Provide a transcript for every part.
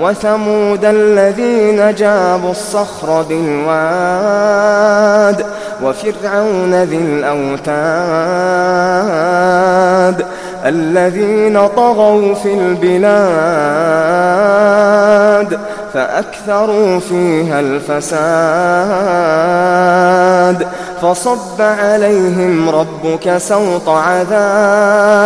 وثمود الذين جابوا الصخر بالواد وفرعون ذي الأوتاد الذين طغوا في البلاد فأكثروا فيها الفساد فصب عليهم ربك سوط عذاب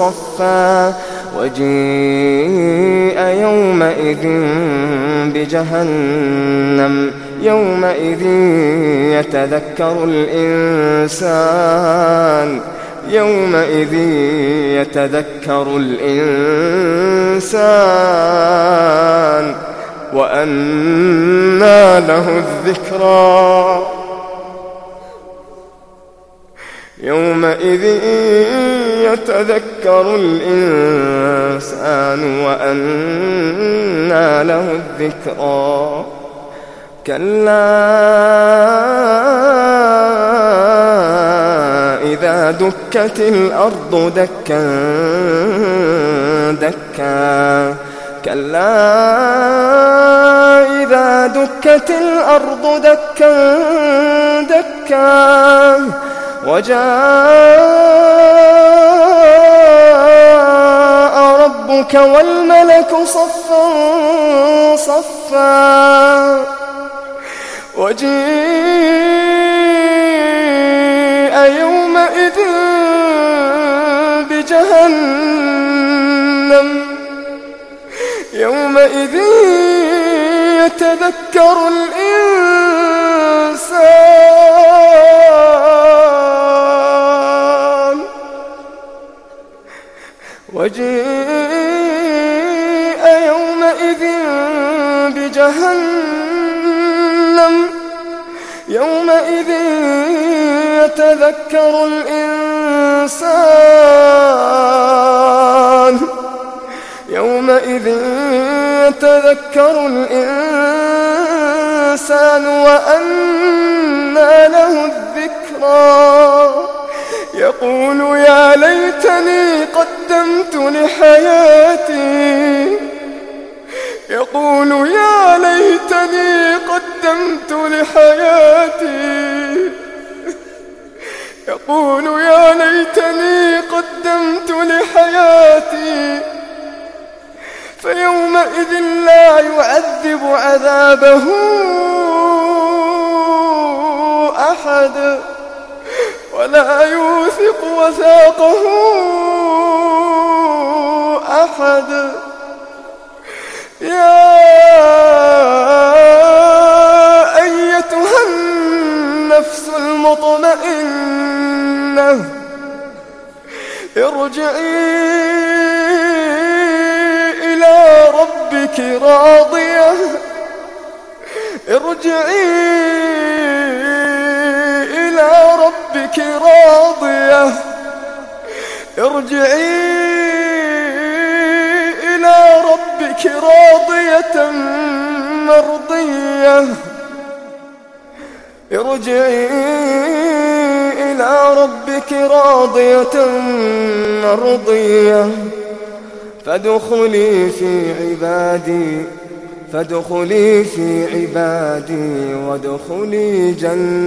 صفا وجيء يومئذ بجهنم يومئذ يتذكر الإنسان يومئذ يتذكر الإنسان وأنى له الذكرى. يومئذ يتذكر الإنسان وأنى له الذكرى. كلا إذا دكت الأرض دكا دكا. كلا إذا دكت الأرض دكا دكا. وجاء ربك والملك صفا صفا وجيء يومئذ بجهنم. يومئذ يتذكر الإنسان وجيء يومئذ بجهنم. يومئذ يتذكر الإنسان. يومئذ يتذكر الإنسان وأنى له الذكرى. يقول يا ليتني قدمت لحياتي. يقول يا ليتني قدمت لحياتي. يقول يا ليتني قدمت لحياتي. فيومئذ لا يعذب عذابه أحد ولا يوثق وثاقه. أحد. يا أيتها النفس المطمئنة ارجعي إلى ربك راضية. ارجعي ربك راضية. ارجعي ربك راضية مرضية. ارجعي إلى ربك راضية مرضية. فادخلي في عبادي فادخلي في عبادي وادخلي جنتي.